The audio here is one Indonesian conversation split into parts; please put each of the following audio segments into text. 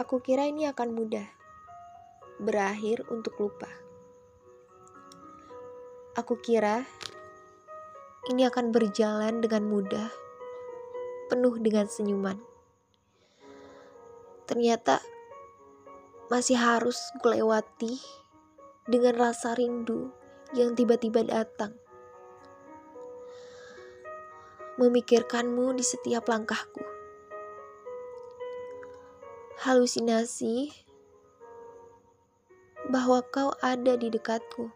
Aku kira ini akan mudah, berakhir untuk lupa. Aku kira ini akan berjalan dengan mudah, penuh dengan senyuman. Ternyata masih harus kulewati dengan rasa rindu yang tiba-tiba datang. Memikirkanmu di setiap langkahku halusinasi bahwa kau ada di dekatku.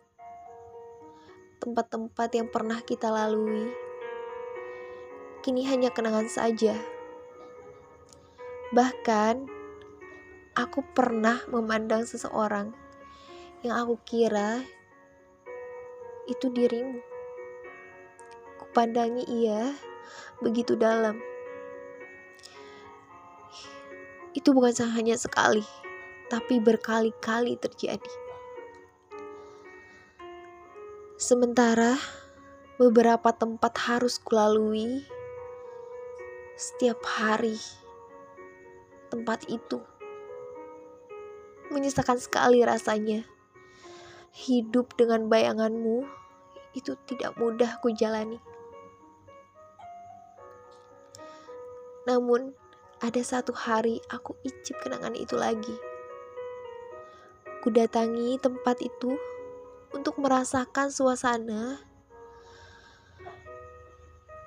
Tempat-tempat yang pernah kita lalui kini hanya kenangan saja. Bahkan, aku pernah memandang seseorang yang aku kira itu dirimu. Kupandangi ia begitu dalam itu bukan hanya sekali, tapi berkali-kali terjadi. Sementara beberapa tempat harus kulalui setiap hari. Tempat itu menyisakan sekali rasanya. Hidup dengan bayanganmu itu tidak mudah ku jalani. Namun, ada satu hari aku icip kenangan itu lagi. Kudatangi tempat itu untuk merasakan suasana.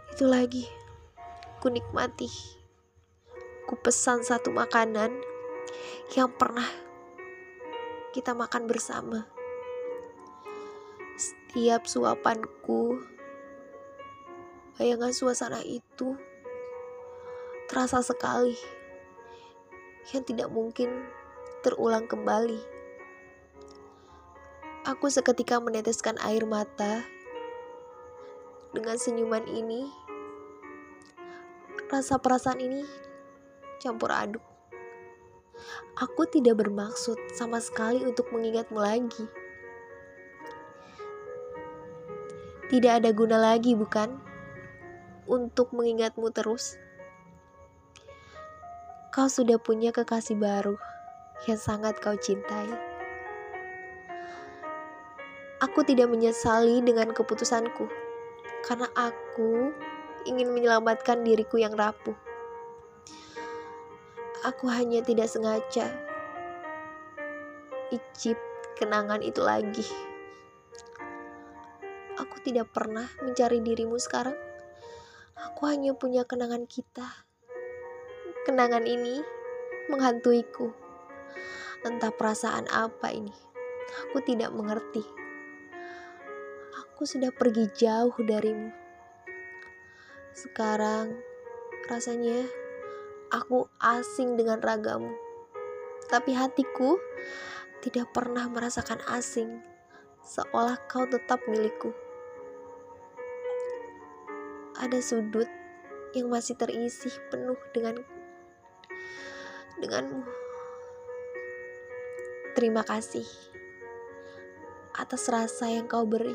Itu lagi, ku nikmati. Ku pesan satu makanan yang pernah kita makan bersama. Setiap suapanku, bayangan suasana itu terasa sekali yang tidak mungkin terulang kembali. Aku seketika meneteskan air mata dengan senyuman ini. Rasa perasaan ini campur aduk. Aku tidak bermaksud sama sekali untuk mengingatmu lagi. Tidak ada guna lagi, bukan? Untuk mengingatmu terus kau sudah punya kekasih baru yang sangat kau cintai. Aku tidak menyesali dengan keputusanku, karena aku ingin menyelamatkan diriku yang rapuh. Aku hanya tidak sengaja icip kenangan itu lagi. Aku tidak pernah mencari dirimu sekarang. Aku hanya punya kenangan kita. Kenangan ini menghantuiku. Entah perasaan apa ini. Aku tidak mengerti. Aku sudah pergi jauh darimu. Sekarang rasanya aku asing dengan ragamu. Tapi hatiku tidak pernah merasakan asing, seolah kau tetap milikku. Ada sudut yang masih terisi penuh dengan denganmu. Terima kasih atas rasa yang kau beri.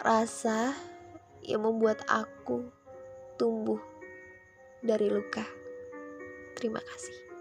Rasa yang membuat aku tumbuh dari luka. Terima kasih.